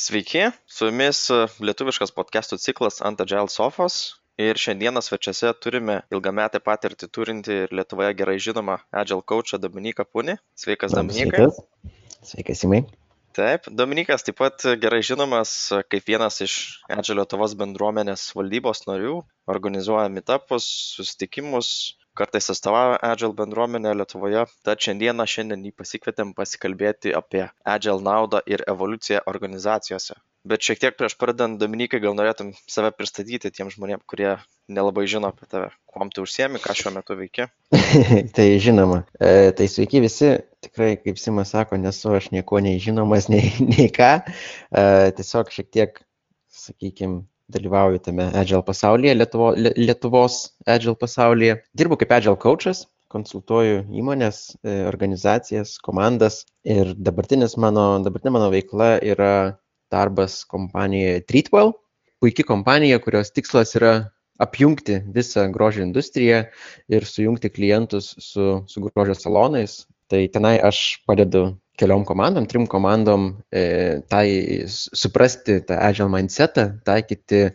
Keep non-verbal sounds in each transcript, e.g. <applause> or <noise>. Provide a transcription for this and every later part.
Sveiki, su jumis e, lietuviškas podcastų ciklas ant Agile Sofos. Ir šiandieną svečiuose turime ilgametę patirtį turinti ir Lietuvoje gerai žinomą Agile coachą Dominiką Pūnį. Sveikas, Dominikai. Sveikas, Sveikas Simai. Taip, Dominikas taip pat gerai žinomas kaip vienas iš Agile Lietuvos bendruomenės valdybos narių, organizuoja meetupus, susitikimus, kartais atstovauja Agile bendruomenę Lietuvoje, tad šiandieną šiandien jį pasikvietėm pasikalbėti apie Agile naudą ir evoliuciją organizacijose. Bet šiek tiek prieš pradedant, Dominikai, gal norėtum save pristatyti tiem žmonėm, kurie nelabai žino apie tave, kuom tu užsiemi, ką šiuo metu veiki. <laughs> tai žinoma, e, tai sveiki visi, tikrai, kaip Simas sako, nesu aš nieko nei žinomas, nei, <laughs> nei ką, e, tiesiog šiek tiek, sakykime, dalyvauju tame Agile pasaulyje, Lietuvo, Lietuvos Agile pasaulyje. Dirbu kaip Agile coachas, konsultuoju įmonės, e, organizacijas, komandas ir dabartinis mano, dabartinė mano veikla yra darbas kompanijoje Treatwell. Puikia kompanija, kurios tikslas yra apjungti visą grožio industriją ir sujungti klientus su, su grožio salonais. Tai tenai aš padedu keliom komandom, trim komandom e, tai suprasti tą agile mindsetą, taikyti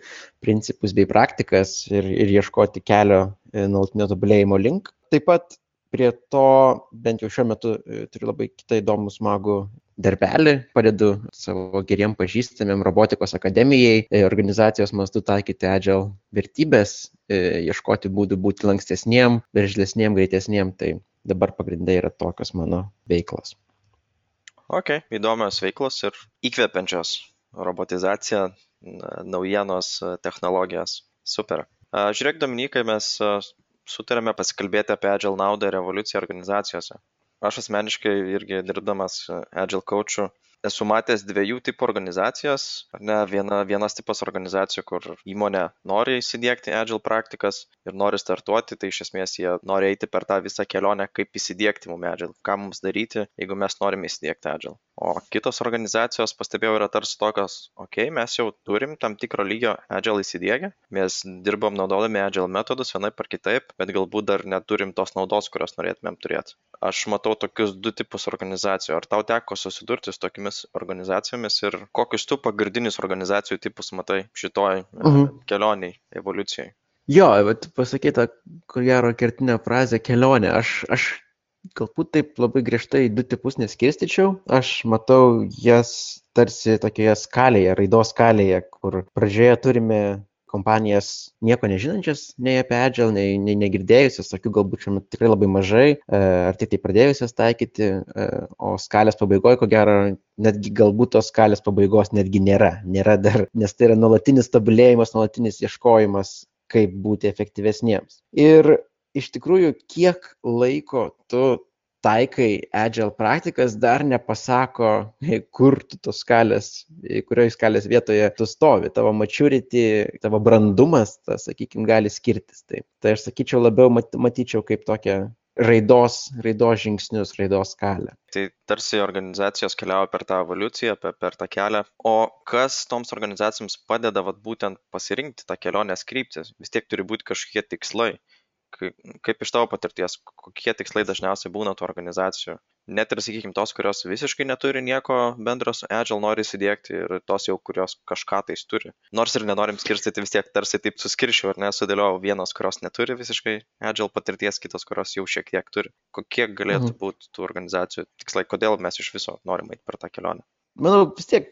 principus bei praktikas ir, ir ieškoti kelio e, nuolatinio tobulėjimo link. Taip pat prie to, bent jau šiuo metu, e, turiu labai kitą įdomų smagų darbelį, padedu savo geriem pažįstamiem robotikos akademijai, e, organizacijos mastu taikyti agile vertybės, e, ieškoti būdų būti lankstesniem, veržlesniem, greitesniem. Tai dabar pagrindai yra tokios mano veiklos ok įdomios veiklos ir įkvepiančios. Robotizacija naujienos technologijos. Super. Žiūrėk dominykai mes sutarėme pasikalbėti apie agile naudą ir evoliuciją organizacijose. Aš asmeniškai irgi dirbdamas agile coachu esu matęs dviejų tipų organizacijas ne? Viena vienas tipas organizacijų kur įmonė nori įsidiegti agile praktikas ir nori startuoti tai iš esmės jie nori eiti per tą visą kelionę kaip įsidiegti mum agile. Ką mums daryti jeigu mes norime įsidiegti agile o kitos organizacijos pastebėjau yra tarsi tokios okei mes jau turim tam tikro lygio agile įsidiegę mes dirbam naudodami agile metodus vienaip ar kitaip bet galbūt dar neturim tos naudos kurios norėtumėm turėt aš matau tokius du tipus organizacijų ar tau teko susidurti su tokiomis organizacijomis ir kokius tu pagrindinius organizacijų tipus matai šitoj e, mhm. kelioniai, evoliucijai? Jo, bet pasakyta, ko gero, kertinė frazė kelionė. Aš, aš galbūt taip labai griežtai du tipus neskirstyčiau. Aš matau jas tarsi tokioje skalėje, raidos skalėje, kur pradžioje turime kompanijas nieko nežinančias nei apie Agile, nei, nei negirdėjusias, tokių galbūt šiuo metu tikrai labai mažai, e, ar tik tai pradėjusias taikyti, e, o skalės pabaigoje, ko gero, netgi galbūt tos skalės pabaigos netgi nėra, nėra dar, nes tai yra nuolatinis tobulėjimas, nuolatinis ieškojimas, kaip būti efektyvesniems. Ir iš tikrųjų, kiek laiko tu taikai agile praktikas dar nepasako, kur tu tos skalės, kurioje skalės vietoje tu stovi. Tavo maturity, tavo brandumas, tas, sakykime, gali skirtis. Tai, tai aš sakyčiau, labiau matyčiau kaip tokią raidos, raidos žingsnius, raidos skalę. Tai tarsi organizacijos keliauja per tą evoliuciją, per, per tą kelią. O kas toms organizacijoms padeda vat, būtent pasirinkti tą kelionės kryptis? Vis tiek turi būti kažkokie tikslai kaip iš tavo patirties, kokie tikslai dažniausiai būna tų organizacijų? Net ir, sakykime, tos, kurios visiškai neturi nieko bendro su Agile, nori įsidėkti ir tos jau, kurios kažką tais turi. Nors ir nenorim skirstyti, vis tiek tarsi taip suskiršiu, ar ne, sudėliojau vienos, kurios neturi visiškai Agile patirties, kitos, kurios jau šiek tiek turi. Kokie galėtų mhm. būti tų organizacijų tikslai, kodėl mes iš viso norime eiti per tą kelionę? Manau, vis tiek,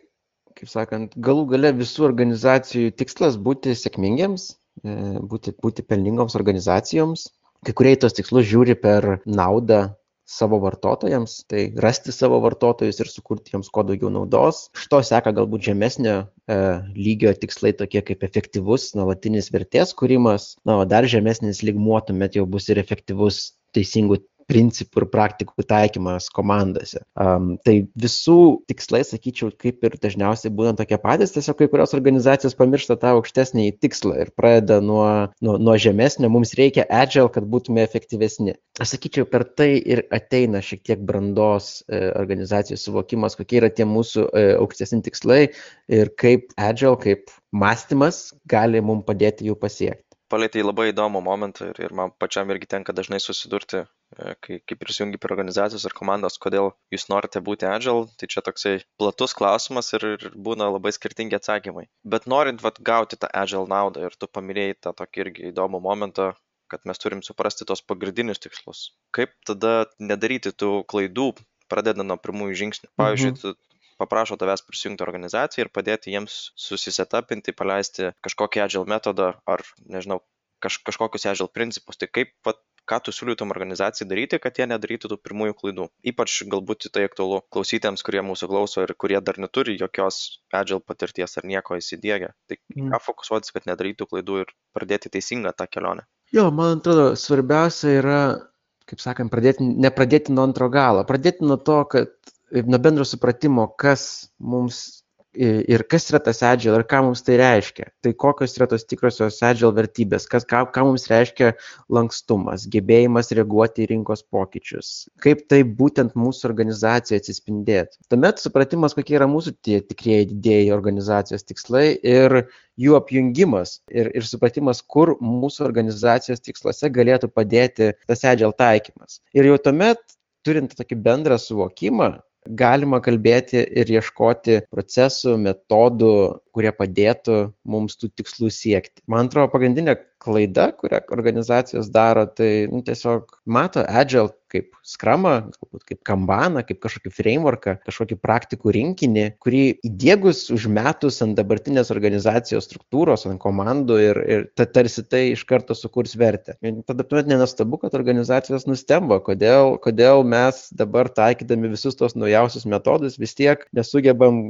kaip sakant, galų gale visų organizacijų tikslas būti sėkmingiems, būti, būti pelningoms organizacijoms. Kai kurie į tos tikslus žiūri per naudą savo vartotojams, tai rasti savo vartotojus ir sukurti jiems kuo daugiau naudos. Iš to seka galbūt žemesnio e, lygio tikslai tokie kaip efektyvus nuolatinis vertės kūrimas, na, o dar žemesnis lygmuo tuomet jau bus ir efektyvus teisingų principų ir praktikų taikymas komandose. Um, tai visų tikslai, sakyčiau, kaip ir dažniausiai būna tokie patys, tiesiog kai kurios organizacijos pamiršta tą aukštesnį tikslą ir pradeda nuo, nuo, nuo žemesnio, mums reikia agile, kad būtume efektyvesni. Aš sakyčiau, per tai ir ateina šiek tiek brandos e, organizacijos suvokimas, kokie yra tie mūsų e, aukštesni tikslai ir kaip agile, kaip mąstymas gali mums padėti jų pasiekti. Palėtė į labai įdomų momentą ir, ir man pačiam irgi tenka dažnai susidurti, e, kai, kai prisijungi prie organizacijos ir komandos, kodėl jūs norite būti agile, tai čia toksai platus klausimas ir, ir būna labai skirtingi atsakymai. Bet norint vat, gauti tą agile naudą ir tu paminėjai tą tokį irgi įdomų momentą, kad mes turim suprasti tos pagrindinius tikslus. Kaip tada nedaryti tų klaidų, pradedant nuo pirmųjų žingsnių. Pavyzdžiui, mhm paprašo tavęs prisijungti organizaciją ir padėti jiems susisetapinti, paleisti kažkokį agile metodą ar, nežinau, kaž, kažkokius agile principus. Tai kaip, vat, ką tu siūlytum organizacijai daryti, kad jie nedarytų tų pirmųjų klaidų. Ypač galbūt tai aktualu klausytėms, kurie mūsų klauso ir kurie dar neturi jokios agile patirties ar nieko įsidėgę. Tai mm. ką fokusuotis, kad nedarytų klaidų ir pradėti teisingą tą kelionę. Jo, man atrodo, svarbiausia yra, kaip sakant, pradėti, nepradėti nuo antro galo. Pradėti nuo to, kad nuo bendro supratimo, kas mums ir kas yra tas agile ir ką mums tai reiškia. Tai kokios yra tos tikrosios agile vertybės, kas, ką, ką mums reiškia lankstumas, gebėjimas reaguoti į rinkos pokyčius, kaip tai būtent mūsų organizacijoje atsispindėti. Tuomet supratimas, kokie yra mūsų tie tikrieji didėjai organizacijos tikslai ir jų apjungimas ir, ir supratimas, kur mūsų organizacijos tiksluose galėtų padėti tas agile taikymas. Ir jau tuomet turint tokį bendrą suvokimą, galima kalbėti ir ieškoti procesų, metodų, kurie padėtų mums tų tikslų siekti. Man atrodo, pagrindinė klaida, kurią organizacijos daro, tai nu, tiesiog mato Agile kaip skramą, galbūt kaip kambaną, kaip kažkokį frameworką, kažkokį praktikų rinkinį, kurį įdėgus užmetus ant dabartinės organizacijos struktūros, ant komandų ir, ir ta, tarsi tai iš karto sukurs vertę. Ir tada tuomet nenastabu, kad organizacijos nustemba, kodėl, kodėl mes dabar taikydami visus tos naujausius metodus vis tiek nesugebam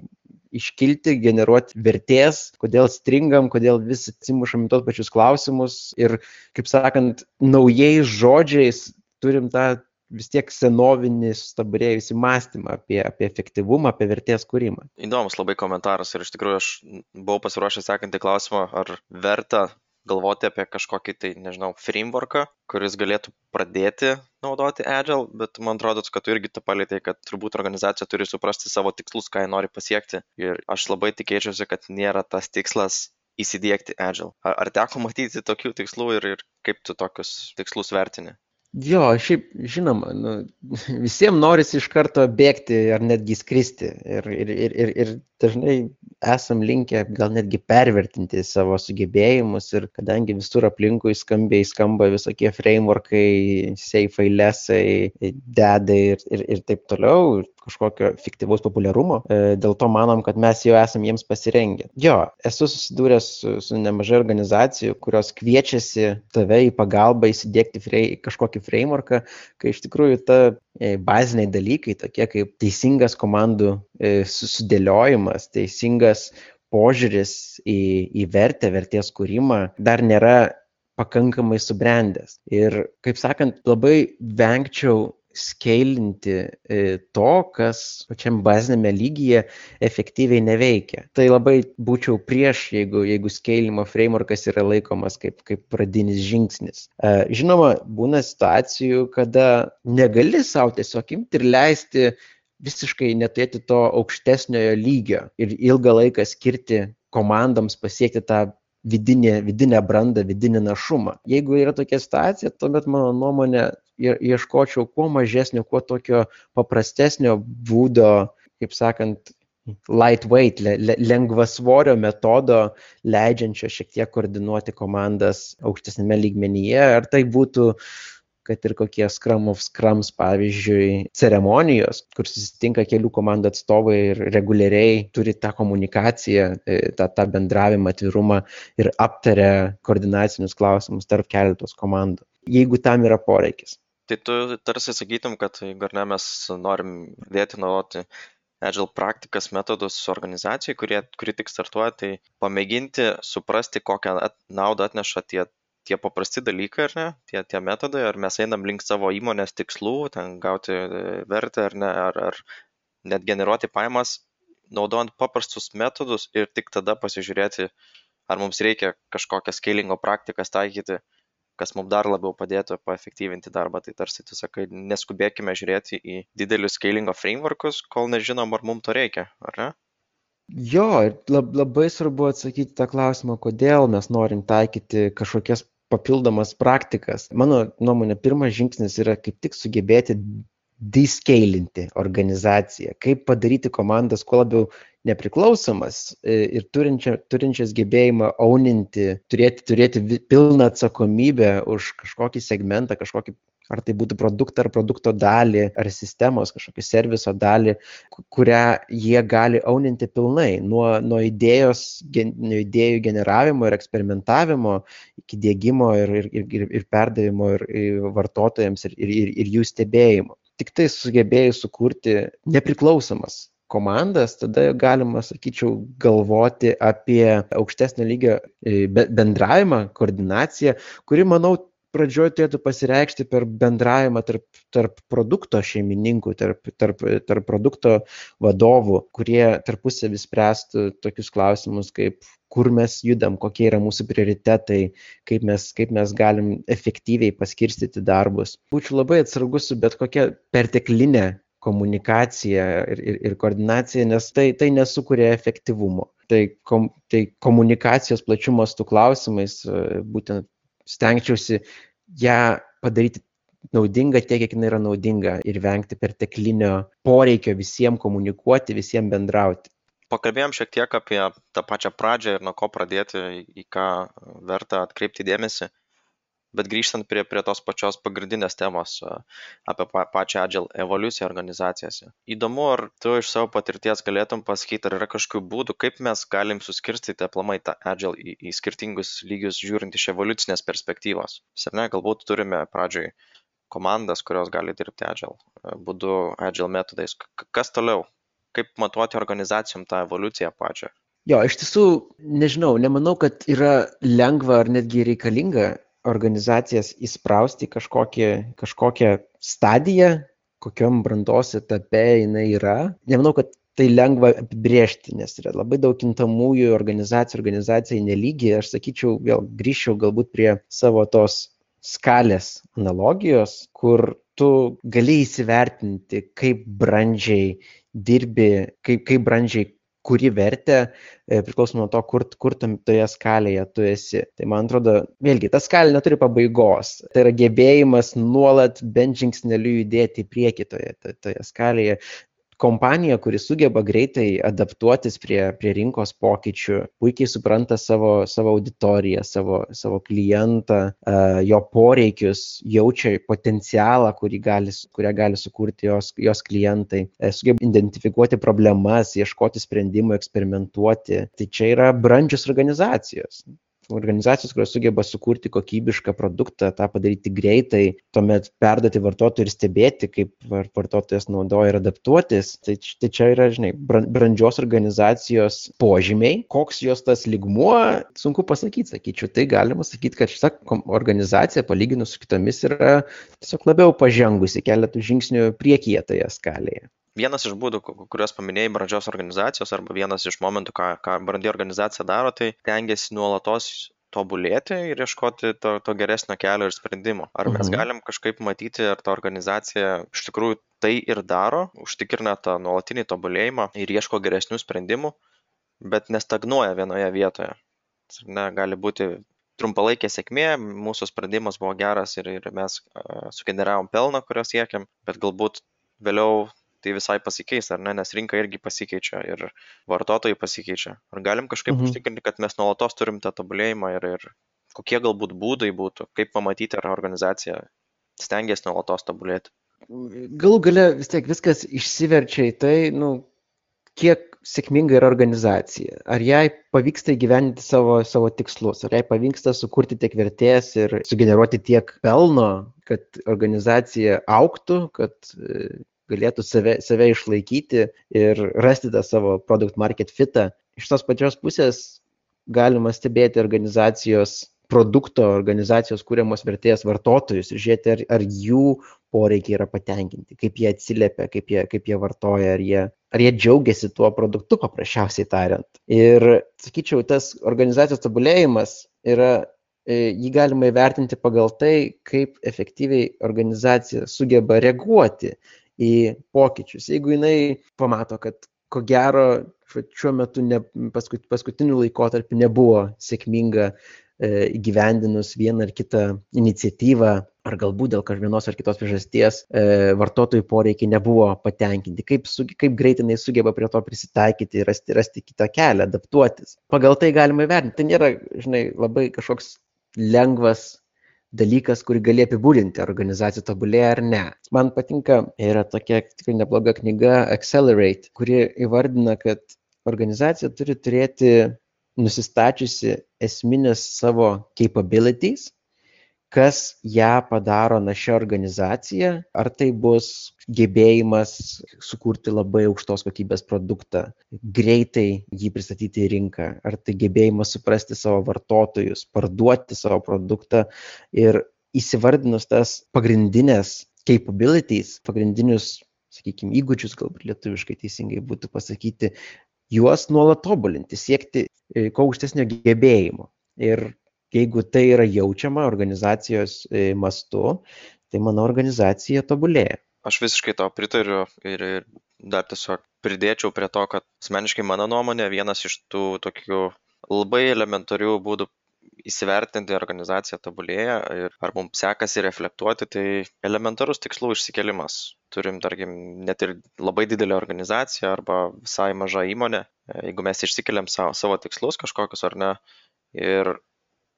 iškilti, generuoti vertės, kodėl stringam, kodėl vis atsimušam į tos pačius klausimus ir, kaip sakant, naujais žodžiais turim tą vis tiek senovinį sustabarėjusi mąstymą apie, apie efektyvumą, apie vertės kūrimą. Įdomus labai komentaras ir iš tikrųjų aš buvau pasiruošęs sekantį klausimą, ar verta galvoti apie kažkokį tai, nežinau, frameworką, kuris galėtų pradėti naudoti Agile, bet man atrodo, kad tu irgi tą palėtėjai, kad turbūt organizacija turi suprasti savo tikslus, ką jie nori pasiekti. Ir aš labai tikėčiausi, kad nėra tas tikslas įsidėkti Agile. Ar, ar teko matyti tokių tikslų ir, ir kaip tu tokius tikslus vertini? Jo, šiaip žinoma, nu, <laughs> visiems norisi iš karto bėgti ar netgi skristi. Ir, ir, ir, ir, ir dažnai esam linkę gal netgi pervertinti savo sugebėjimus ir kadangi visur aplinkui skambiai skamba visokie frameworkai, seifai, lesai, dedai ir, ir, ir taip toliau, kažkokio fiktyvaus populiarumo, e, dėl to manom, kad mes jau esam jiems pasirengę. Jo, esu susidūręs su, su nemažai organizacijų, kurios kviečiasi tave į pagalbą įsidėkti frei, kažkokį frameworką, kai iš tikrųjų ta e, baziniai dalykai, tokie kaip teisingas komandų e, susidėliojimas, teisingas požiūris į, į vertę, vertės kūrimą dar nėra pakankamai subrendęs. Ir, kaip sakant, labai vengčiau skeilinti e, to, kas pačiam bazinėme lygyje efektyviai neveikia. Tai labai būčiau prieš, jeigu, jeigu skeilimo frameworkas yra laikomas kaip, kaip pradinis žingsnis. E, žinoma, būna situacijų, kada negali savo tiesiog imti ir leisti visiškai neturėti to aukštesniojo lygio ir ilgą laiką skirti komandoms pasiekti tą vidinę, vidinę brandą, vidinį našumą. Jeigu yra tokia situacija, tuomet mano nuomonė ieškočiau kuo mažesnio, kuo tokio paprastesnio būdo, kaip sakant, lightweight, lengvasvorio metodo, leidžiančio šiek tiek koordinuoti komandas aukštesnėme lygmenyje. Ar tai būtų kad ir kokie Scrum of Scrums, pavyzdžiui, ceremonijos, kur susitinka kelių komandų atstovai ir reguliariai turi tą komunikaciją, e, tą, tą bendravimą, atvirumą ir aptaria koordinacinius klausimus tarp keletos komandų, jeigu tam yra poreikis. Tai tu tarsi sakytum, kad jeigu ar ne mes norim dėti naudoti Agile praktikas metodus organizacijai, kurie, kuri tik startuoja, tai pamėginti suprasti, kokią at, naudą atneša tie tie paprasti dalykai ar ne tie tie metodai ar mes einam link savo įmonės tikslų ten gauti e, vertę ar ne ar ar net generuoti pajamas naudojant paprastus metodus ir tik tada pasižiūrėti ar mums reikia kažkokias skeilingo praktikas taikyti kas mum dar labiau padėtų paefektyvinti darbą tai tarsi tu sakai neskubėkime žiūrėti į didelius skeilingo frameworkus kol nežinom ar mum to reikia ar ne Jo, ir lab, labai svarbu atsakyti tą klausimą, kodėl mes norim taikyti kažkokias papildomas praktikas. Mano nuomonė, pirmas žingsnis yra kaip tik sugebėti descalinti organizaciją, kaip padaryti komandas kuo labiau nepriklausomas e, ir turinčia, turinčias gebėjimą auninti, turėti, turėti pilną atsakomybę už kažkokį segmentą, kažkokį ar tai būtų produktą ar produkto dalį, ar sistemos kažkokį serviso dalį, kurią jie gali auninti pilnai, nuo, nuo, idėjos, gen, nuo idėjų generavimo ir eksperimentavimo iki dėgymo ir, ir, ir, ir perdavimo ir, ir vartotojams ir, ir, ir jų stebėjimo. Tik tai sugebėjus sukurti nepriklausomas komandas, tada galima, sakyčiau, galvoti apie aukštesnio lygio e, bendravimą, koordinaciją, kuri, manau, pradžioj turėtų pasireikšti per bendravimą tarp, tarp produkto šeimininkų, tarp, tarp, tarp produkto vadovų, kurie tarpusavį spręstų tokius klausimus, kaip kur mes judam, kokie yra mūsų prioritetai, kaip mes, kaip mes galim efektyviai paskirstyti darbus. Būčiau labai atsargus su bet kokia perteklinė komunikacija ir, ir, ir koordinacija, nes tai, tai nesukuria efektyvumo. Tai, kom, tai komunikacijos plačių mastų klausimais būtent stengčiausi ją padaryti naudinga tiek, kiek jinai yra naudinga ir vengti perteklinio poreikio visiems komunikuoti, visiems bendrauti. Pakalbėjom šiek tiek apie tą pačią pradžią ir nuo ko pradėti, į ką verta atkreipti dėmesį. Bet grįžtant prie, prie tos pačios pagrindinės temos apie pa, pačią Agile evoliuciją organizacijose. Įdomu, ar tu iš savo patirties galėtum pasakyti, ar yra kažkokių būdų, kaip mes galim suskirstyti aplamai tą Agile į, į skirtingus lygius žiūrint iš evoliucinės perspektyvos. Sene, galbūt turime pradžioj komandas, kurios gali dirbti Agile būdu, Agile metodais. Kas toliau? Kaip matuoti organizacijom tą evoliuciją pačią? Jo, iš tiesų, nežinau, nemanau, kad yra lengva ar netgi reikalinga organizacijas įsprausti kažkokį, kažkokią stadiją, kokiam brandos etape jinai yra. Nemanau, kad tai lengva apibriežti, nes yra labai daug kintamųjų organizacijų, organizacijai nelygiai. Aš sakyčiau, vėl grįžčiau galbūt prie savo tos skalės analogijos, kur tu gali įsivertinti, kaip brandžiai dirbi, kaip, kaip brandžiai kuri vertę e, priklauso nuo to, kur, kur tam toje skalėje tu esi. Tai man atrodo, vėlgi, ta skalė neturi pabaigos. Tai yra gebėjimas nuolat bent žingsneliu judėti į priekį toje, toje skalėje kompanija, kuri sugeba greitai adaptuotis prie, prie rinkos pokyčių, puikiai supranta savo, savo auditoriją, savo, savo klientą, jo poreikius, jaučia potencialą, gali, kurią gali sukurti jos, jos klientai, e, sugeba identifikuoti problemas, ieškoti sprendimų, eksperimentuoti. Tai čia yra brandžios organizacijos organizacijos, kurios sugeba sukurti kokybišką produktą, tą padaryti greitai, tuomet perduoti vartotojui ir stebėti, kaip vartotojas naudoja ir adaptuotis. Tai, tai čia yra, žinai, brandžios organizacijos požymiai. Koks jos tas ligmuo, sunku pasakyti, sakyčiau. Tai galima sakyti, kad šita organizacija, palyginus su kitomis, yra tiesiog labiau pažengusi keletų žingsnių priekyje toje skalėje vienas iš būdų kuriuos paminėjai brandžios organizacijos arba vienas iš momentų ką ką brandi organizacija daro tai stengiasi nuolatos tobulėti ir ieškoti to, to geresnio kelio ir sprendimo. Ar mes mhm. galim kažkaip matyti, ar ta organizacija iš tikrųjų tai ir daro, užtikrina tą nuolatinį tobulėjimą ir ieško geresnių sprendimų, bet nestagnuoja vienoje vietoje. Ne, gali būti trumpalaikė sėkmė, mūsų sprendimas buvo geras ir, ir mes uh, sugeneravom pelną, kurio siekiam, bet galbūt vėliau tai visai pasikeis, ar ne, nes rinka irgi pasikeičia ir vartotojai pasikeičia. Ar galim kažkaip mhm. užtikrinti, kad mes nuolatos turim tą tobulėjimą ir, ir kokie galbūt būdai būtų, kaip pamatyti, ar organizacija stengiasi nuolatos tobulėti. Galų gale vis tiek viskas išsiverčia į tai, nu, kiek sėkminga yra organizacija, ar jai pavyksta įgyvendinti savo, savo tikslus, ar jai pavyksta sukurti tiek vertės ir sugeneruoti tiek pelno, kad organizacija auktų, kad galėtų save, save išlaikyti ir rasti tą savo produkt market fitą. Iš tos pačios pusės galima stebėti organizacijos produkto, organizacijos kūriamos vertės vartotojus ir žiūrėti, ar, ar jų poreikiai yra patenkinti, kaip jie atsiliepia, kaip jie, kaip jie vartoja, ar jie, ar jie džiaugiasi tuo produktu, paprasčiausiai tariant. Ir, sakyčiau, tas organizacijos tobulėjimas yra e, jį galima įvertinti pagal tai, kaip efektyviai organizacija sugeba reaguoti į pokyčius. Jeigu jinai pamato, kad ko gero šiuo metu ne, paskut, paskutiniu laikotarpiu nebuvo sėkminga įgyvendinus vieną ar kitą iniciatyvą, ar galbūt dėl kažkokienos ar kitos priežasties e, vartotojų poreikiai nebuvo patenkinti, kaip, su, kaip greitai jinai sugeba prie to prisitaikyti, rasti, rasti kitą kelią, adaptuotis. Pagal tai galima įvertinti. Tai nėra, žinai, labai kažkoks lengvas dalykas, kurį gali apibūdinti, ar organizacija tobulėja ar ne. Man patinka, yra tokia tikrai nebloga knyga Accelerate, kuri įvardina, kad organizacija turi turėti nusistačiusi esminės savo capabilities kas ją padaro našia organizacija, ar tai bus gebėjimas sukurti labai aukštos kokybės produktą, greitai jį pristatyti į rinką, ar tai gebėjimas suprasti savo vartotojus, parduoti savo produktą ir įsivardinus tas pagrindinės capabilities, pagrindinius, sakykime, įgūdžius, galbūt lietuviškai teisingai būtų pasakyti, juos nuolat tobulinti, siekti e, kuo aukštesnio gebėjimo. Ir jeigu tai yra jaučiama organizacijos e, mastu, tai mano organizacija tobulėja. Aš visiškai to pritariu ir, ir dar tiesiog pridėčiau prie to, kad asmeniškai mano nuomonė vienas iš tų tokių labai elementarių būdų įsivertinti organizaciją tobulėja ir ar mums sekasi reflektuoti, tai elementarus tikslų išsikelimas. Turim, tarkim, net ir labai didelę organizaciją arba visai mažą įmonę, jeigu mes išsikeliam savo, savo tikslus kažkokius ar ne, ir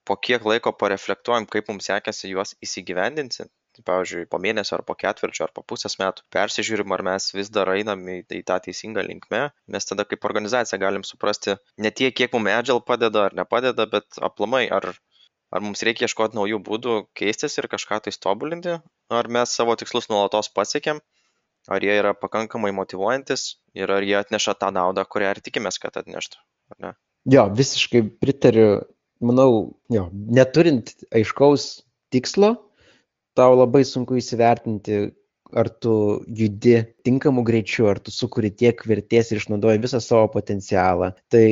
po kiek laiko pareflektuojam, kaip mums sekėsi juos įsigyvendinti, tai pavyzdžiui, po mėnesio ar po ketvirčio ar po pusės metų persižiūrim, ar mes vis dar einam į, į tą teisingą linkmę, mes tada kaip organizacija galim suprasti ne tiek, kiek mums Agile padeda ar nepadeda, bet aplamai, ar, ar mums reikia ieškoti naujų būdų keistis ir kažką tai tobulinti, ar mes savo tikslus nuolatos pasiekėm, ar jie yra pakankamai motivuojantis ir ar jie atneša tą naudą, kurią ir tikimės, kad atneštų. Jo, visiškai pritariu manau, jo, neturint aiškaus tikslo, tau labai sunku įsivertinti, ar tu judi tinkamu greičiu, ar tu sukuri tiek vertės ir išnaudoji visą savo potencialą. Tai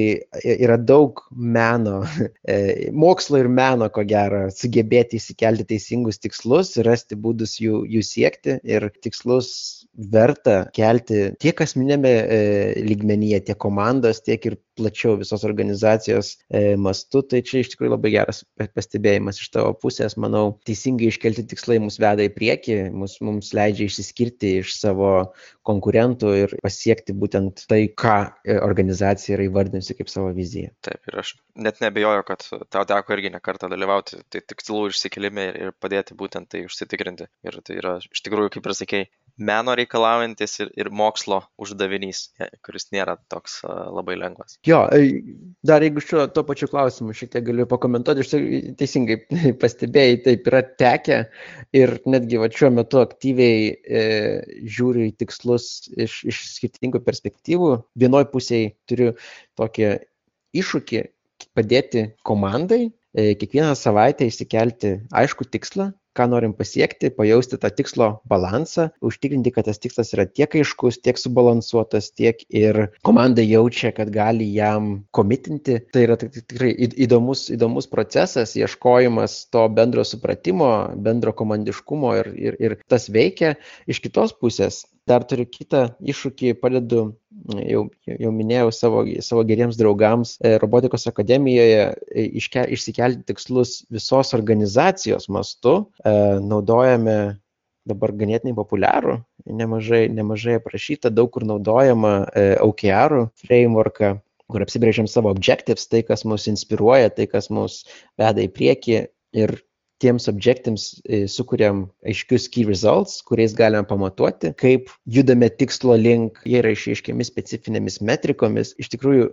yra daug meno, <laughs> e, mokslo ir meno, ko gero, sugebėti įsikelti teisingus tikslus, rasti būdus jų, jų siekti ir tikslus verta kelti tiek asmenėme e, lygmenyje, tiek komandos, tiek ir plačiau visos organizacijos e, mastu, tai čia iš tikrųjų labai geras pastebėjimas iš tavo pusės. Manau, teisingai iškelti tikslai mus veda į priekį, mus, mums leidžia išsiskirti iš savo konkurentų ir pasiekti būtent tai, ką e, organizacija yra įvardinusi kaip savo viziją. Taip, ir aš net nebejoju, kad tau teko irgi nekartą dalyvauti tai tikslų išsikelime ir, ir padėti būtent tai užsitikrinti. Ir tai yra iš tikrųjų, kaip ir sakėjai, meno reikalaujantis ir, ir mokslo uždavinys, kuris nėra toks uh, labai lengvas. Jo, dar jeigu šiuo tuo pačiu klausimu šiek tiek galiu pakomentuoti, aš teisingai <laughs> pastebėjai, taip yra tekę ir netgi va, šiuo metu aktyviai e, žiūriu į tikslus iš, iš skirtingų perspektyvų. Vienoj pusėje turiu tokį iššūkį padėti komandai e, kiekvieną savaitę išsikelti aišku tikslą, ką norim pasiekti, pajausti tą tikslo balansą, užtikrinti, kad tas tikslas yra tiek aiškus, tiek subalansuotas, tiek ir komanda jaučia, kad gali jam komitinti. Tai yra tikrai įdomus, įdomus procesas, ieškojimas to bendro supratimo, bendro komandiškumo ir, ir, ir tas veikia. Iš kitos pusės dar turiu kitą iššūkį, padedu, jau, jau minėjau savo, savo geriems draugams e, robotikos akademijoje e, iške, išsikelti tikslus visos organizacijos mastu. E, naudojame dabar ganėtinai populiarų, nemažai, nemažai aprašyta, daug kur naudojama OKR frameworką kur apsibrėžiam savo objectives, tai kas mus inspiruoja, tai kas mus veda į priekį ir tiems objektams e, sukuriam aiškius key results, kuriais galime pamatuoti, kaip judame tikslo link, jie yra išaiškiami specifinėmis metrikomis. Iš tikrųjų,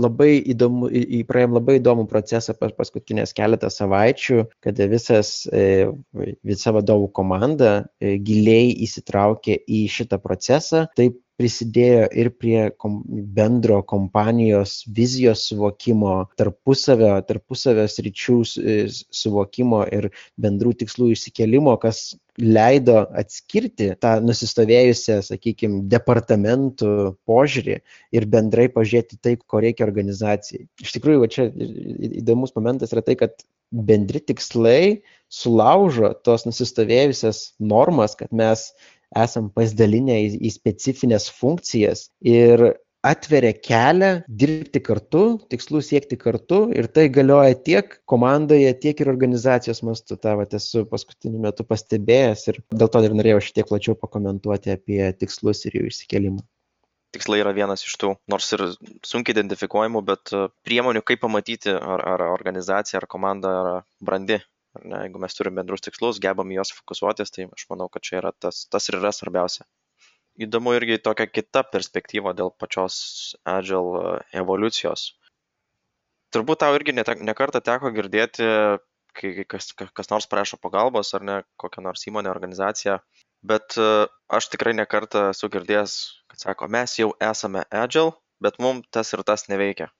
labai įdomu, praėjom labai įdomų procesą per paskutinės keletą savaičių, kada visas, e, visa vadovų komanda e, giliai įsitraukė į šitą procesą. Taip prisidėjo ir prie kom, bendro kompanijos vizijos suvokimo, tarpusavio, tarpusavio sričių e, suvokimo ir bendrų tikslų išsikelimo, kas leido atskirti tą nusistovėjusią, sakykime, departamentų požiūrį ir bendrai pažiūrėti tai, ko reikia organizacijai. Iš tikrųjų, va čia įdomus momentas yra tai, kad bendri tikslai sulaužo tos nusistovėjusias normas, kad mes esam pasidalinę į, į specifines funkcijas ir atveria kelią dirbti kartu, tikslų siekti kartu ir tai galioja tiek komandoje, tiek ir organizacijos mastu. Ta vat, esu paskutiniu metu pastebėjęs ir dėl to ir norėjau šiek tiek plačiau pakomentuoti apie tikslus ir jų išsikelimą. Tikslai yra vienas iš tų, nors ir sunkiai identifikuojamų, bet e, priemonių, kaip pamatyti, ar, ar organizacija, ar komanda yra brandi. Ne, jeigu mes turime bendrus tikslus, gebam juos fokusuotis, tai aš manau, kad čia yra tas, tas ir yra svarbiausia įdomu irgi tokia kita perspektyva dėl pačios Agile e, evoliucijos. Turbūt tau irgi nekartą teko girdėti, kai kas, kas nors prašo pagalbos ar ne kokią nors įmonę, organizaciją, bet e, aš tikrai nekartą esu girdėjęs, kad sako, mes jau esame Agile, bet mums tas ir tas neveikia.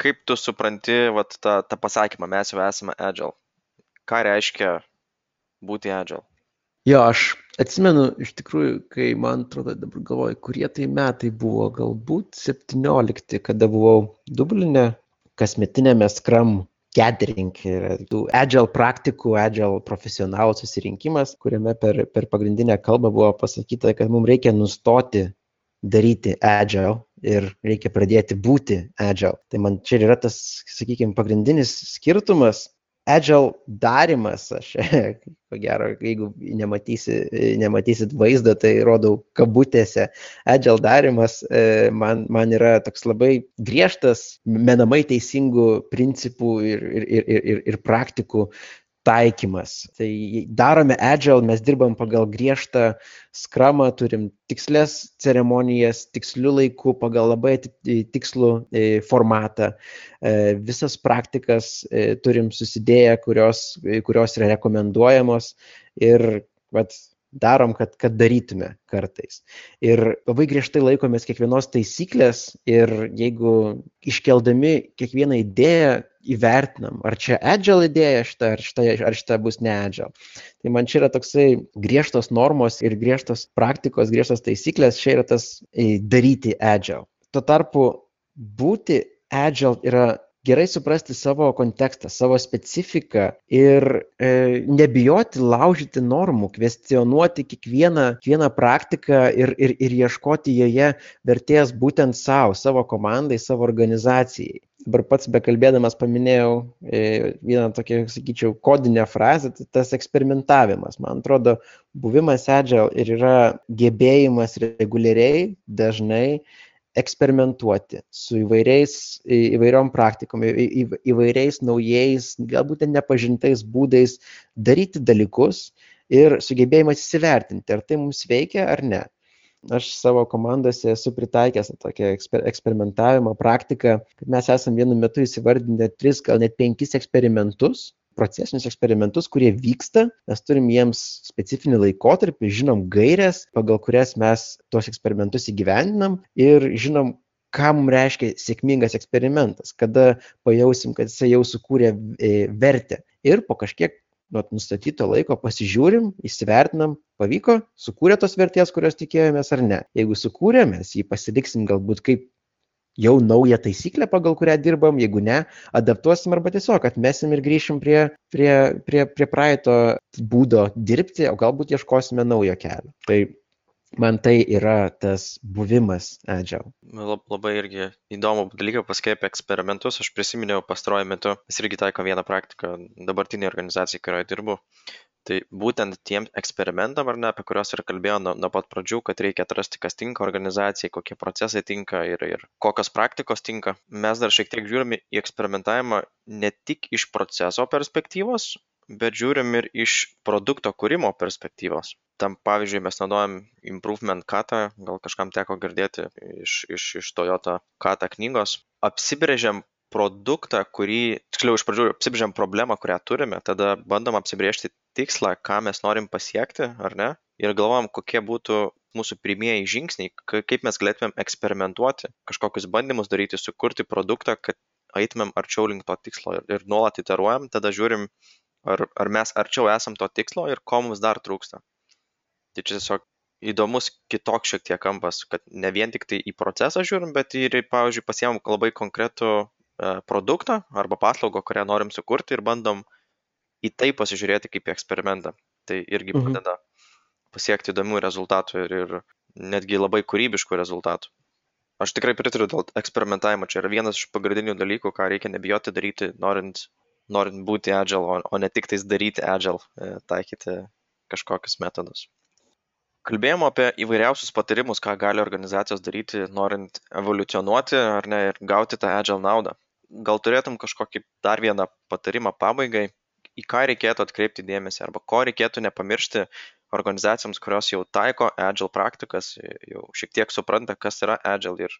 Kaip tu supranti vat, tą, tą pasakymą, mes jau esame Agile? Ką reiškia būti Agile? Jo, aš atsimenu, iš tikrųjų, kai man atrodo, dabar galvoju, kurie tai metai buvo, galbūt 17, kada buvau Dublinė, kasmetinėme Scrum gathering, tų agile praktikų, agile profesionalų susirinkimas, kuriame per, per pagrindinę kalbą buvo pasakyta, kad mums reikia nustoti daryti agile ir reikia pradėti būti agile. Tai man čia yra tas, sakykime, pagrindinis skirtumas agile darimas, aš, <laughs> ko gero, jeigu nematysi, nematysit vaizdą, tai rodau kabutėse, agile darimas e, man, man yra toks labai griežtas, menamai teisingų principų ir, ir, ir, ir, ir praktikų taikymas. Tai darome agile, mes dirbam pagal griežtą skramą, turim tikslės ceremonijas, tikslių laikų, pagal labai tikslų e, formatą. E, visas praktikas e, turim susidėję, kurios, kurios yra rekomenduojamos ir vat, darom, kad, kad darytume kartais. Ir labai griežtai laikomės kiekvienos taisyklės ir jeigu iškeldami kiekvieną idėją įvertinam, ar čia agile idėja šita, ar šita, ar šita bus ne agile. Tai man čia yra toksai griežtos normos ir griežtos praktikos, griežtos taisyklės, čia yra tas e, daryti agile. Tuo tarpu būti agile yra gerai suprasti savo kontekstą, savo specifiką ir e, nebijoti laužyti normų, kvestionuoti kiekvieną, kiekvieną praktiką ir, ir, ir ieškoti joje vertės būtent savo, savo komandai, savo organizacijai. Dabar pats bekalbėdamas paminėjau e, vieną tokią, sakyčiau, kodinę frazę, tai tas eksperimentavimas. Man atrodo, buvimas agile ir yra gebėjimas reguliariai, dažnai eksperimentuoti su įvairiais, įvairiom praktikom, į, įvairiais naujais, galbūt nepažintais būdais daryti dalykus ir sugebėjimas įsivertinti, ar tai mums veikia ar ne. Aš savo komandose esu pritaikęs tokią eksper eksperimentavimo praktiką, kad mes esam vienu metu įsivardinę tris, gal net penkis eksperimentus, procesinius eksperimentus, kurie vyksta, mes turim jiems specifinį laikotarpį, žinom gairias, pagal kurias mes tuos eksperimentus įgyvendinam ir žinom, ką mums reiškia sėkmingas eksperimentas, kada pajausim, kad jisai jau sukūrė e, vertę. Ir po kažkiek nuo nustatyto laiko pasižiūrim, įsivertinam, pavyko, sukūrė tos vertės, kurios tikėjomės ar ne. Jeigu sukūrė, mes jį pasiliksim galbūt kaip jau naują taisyklę, pagal kurią dirbam, jeigu ne, adaptuosim arba tiesiog atmesim ir grįšim prie, prie, prie, prie praeito būdo dirbti, o galbūt ieškosime naujo kelio. Tai man tai yra tas buvimas agile. Labai irgi įdomų dalyką pasakė apie eksperimentus. Aš prisiminiau pastaruoju metu, mes irgi taiko vieną praktiką dabartinėje organizacijoje, kurioje dirbu tai būtent tiem eksperimentam ar ne apie kuriuos ir kalbėjau nuo nuo pat pradžių kad reikia atrasti kas tinka organizacijai kokie procesai tinka ir ir kokios praktikos tinka. Mes dar šiek tiek žiūrim į eksperimentavimą ne tik iš proceso perspektyvos bet žiūrim ir iš produkto kūrimo perspektyvos. Tam pavyzdžiui mes naudojam improvement katą gal kažkam teko girdėti iš iš iš toyota kata knygos. Apsibrėžiam produktą kurį tiksliau iš pradžių apsibrėžiam problemą kurią turime tada bandom apsibrėžti tikslą ką mes norim pasiekti ar ne? Ir galvojam kokie būtų mūsų pirmieji žingsniai kaip mes galėtumėm eksperimentuoti kažkokius bandymus daryti sukurti produktą kad eitumėm arčiau link to tikslo ir, ir nuolat iteruojam tada žiūrim ar, ar mes arčiau esam to tikslo ir ko mums dar trūksta. Tai čia tiesiog įdomus kitoks šiek tiek kampas kad ne vien tiktai į procesą žiūrim bet ir pavyzdžiui pasiemam labai konkretų produktą arba paslaugą, kurią norim sukurti ir bandom į tai pasižiūrėti kaip į eksperimentą. Tai irgi mhm. padeda pasiekti įdomių rezultatų ir, ir netgi labai kūrybiškų rezultatų. aš tikrai pritariu dėl eksperimentavimo. Čia yra vienas iš pagrindinių dalykų, ką reikia nebijoti daryti, norint, norint būti agile, o, o ne tik tais daryti agile, e, taikyti kažkokius metodus. Kalbėjome apie įvairiausius patarimus, ką gali organizacijos daryti, norint evoliucionuoti ar ne ir gauti tą agile naudą. Gal turėtum kažkokį dar vieną patarimą pabaigai, į ką reikėtų atkreipti dėmesį arba ko reikėtų nepamiršti organizacijoms, kurios jau taiko agile praktikas, jau šiek tiek supranta, kas yra agile ir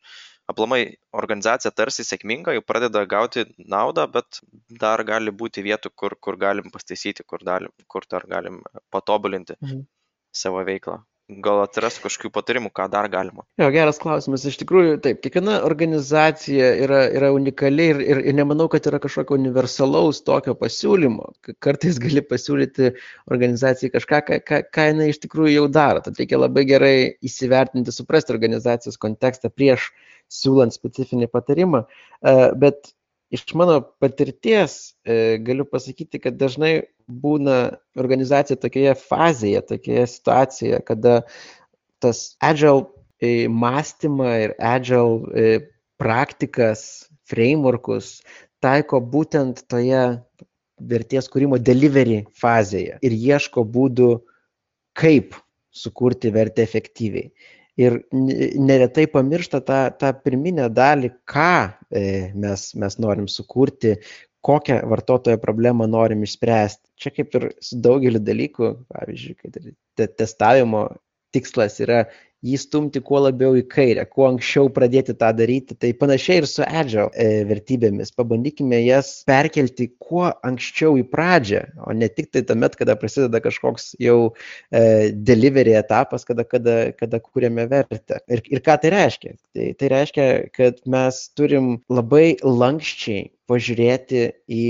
aplamai organizacija tarsi sėkminga, jau pradeda gauti naudą, bet dar gali būti vietų, kur, kur galim pastaisyti, kur, dalim, kur dar galim patobulinti mhm. savo veiklą gal atsirastų kažkokių patarimų, ką dar galima? Jo, geras klausimas. Iš tikrųjų, taip, kiekviena organizacija yra, yra unikali ir, ir, ir nemanau, kad yra kažkokio universalaus tokio pasiūlymo. Kartais gali pasiūlyti organizacijai kažką, ką, ką, ką jinai iš tikrųjų jau daro. Tad reikia labai gerai įsivertinti, suprasti organizacijos kontekstą prieš siūlant specifinį patarimą. E, bet iš mano patirties e, galiu pasakyti, kad dažnai būna organizacija tokioje fazėje, tokioje situacijoje, kada tas agile e, mąstymą ir agile e, praktikas, frameworkus taiko būtent toje vertės kūrimo delivery fazėje ir ieško būdų, kaip sukurti vertę efektyviai ir neretai pamiršta tą, tą pirminę dalį, ką e, mes, mes norim sukurti, kokią vartotojo problemą norim išspręsti. Čia kaip ir su daugeliu dalykų, pavyzdžiui, kad testavimo tikslas yra jį stumti kuo labiau į kairę, kuo anksčiau pradėti tą daryti. Tai panašiai ir su agile e, vertybėmis. Pabandykime jas perkelti kuo anksčiau į pradžią, o ne tik tai tuomet, kada prasideda kažkoks jau e, delivery etapas, kada, kada, kada kūrėme vertę. Ir, ir ką tai reiškia? Tai, tai reiškia, kad mes turim labai lankščiai pažiūrėti į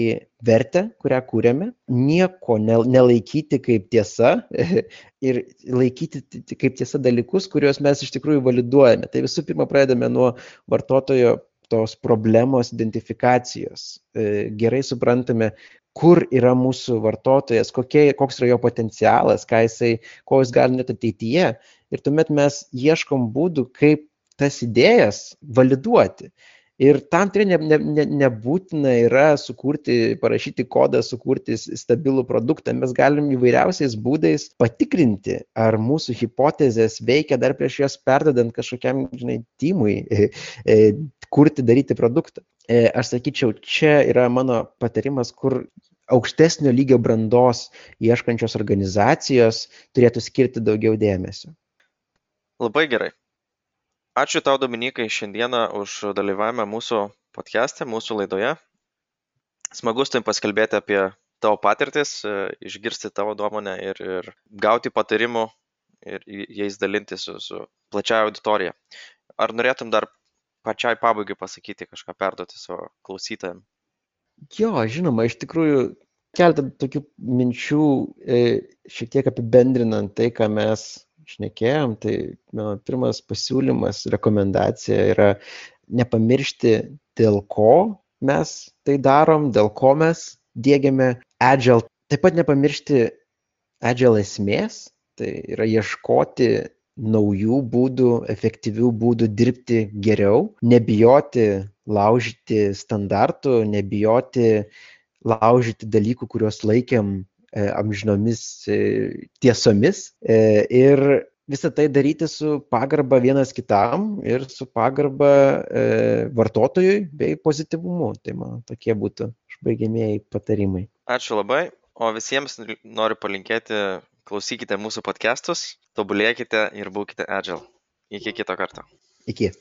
vertę, kurią kūrėme, nieko nelaikyti kaip tiesa <laughs> ir laikyti kaip tiesa dalykus, kuriuos mes iš tikrųjų validuojame. Tai visų pirma, pradedame nuo vartotojo tos problemos identifikacijos. E, gerai suprantame, kur yra mūsų vartotojas, kokie, koks yra jo potencialas, ką jisai, ko jis gali net ateityje. Ir tuomet mes ieškom būdų, kaip tas idėjas validuoti. Ir tam ne, ne, ne, nebūtina yra sukurti, parašyti kodą, sukurti stabilų produktą. Mes galim įvairiausiais būdais patikrinti, ar mūsų hipotezės veikia dar prieš jas perdodant kažkokiam, žinai, timui e, e, kurti, daryti produktą. E, aš sakyčiau, čia yra mano patarimas, kur aukštesnio lygio brandos ieškančios organizacijos turėtų skirti daugiau dėmesio. Labai gerai ačiū tau dominykai šiandieną už dalyvavimą mūsų podcaste mūsų laidoje smagu su tavim pasikalbėti apie tavo patirtis išgirsti tavo nuomonę ir, ir gauti patarimų ir jais dalintis su, su plačiaja auditorija. Ar norėtum dar pačiai pabaigai pasakyti kažką perduoti savo klausytojams? Jo, žinoma, iš tikrųjų keletą tokių minčių e, šiek tiek apibendrinant tai, ką mes šnekėjom, tai mano pirmas pasiūlymas, rekomendacija yra nepamiršti, dėl ko mes tai darom, dėl ko mes dėgiame agile. Taip pat nepamiršti agile esmės, tai yra ieškoti naujų būdų, efektyvių būdų dirbti geriau, nebijoti laužyti standartų, nebijoti laužyti dalykų, kuriuos laikėm amžinomis e, tiesomis e, ir visą tai daryti su pagarba vienas kitam ir su pagarba vartotojui bei pozityvumu. Tai man tokie būtų užbaigiamieji patarimai. Ačiū labai. O visiems noriu palinkėti, klausykite mūsų podcastus, tobulėkite ir būkite agile. Iki kito karto. Iki.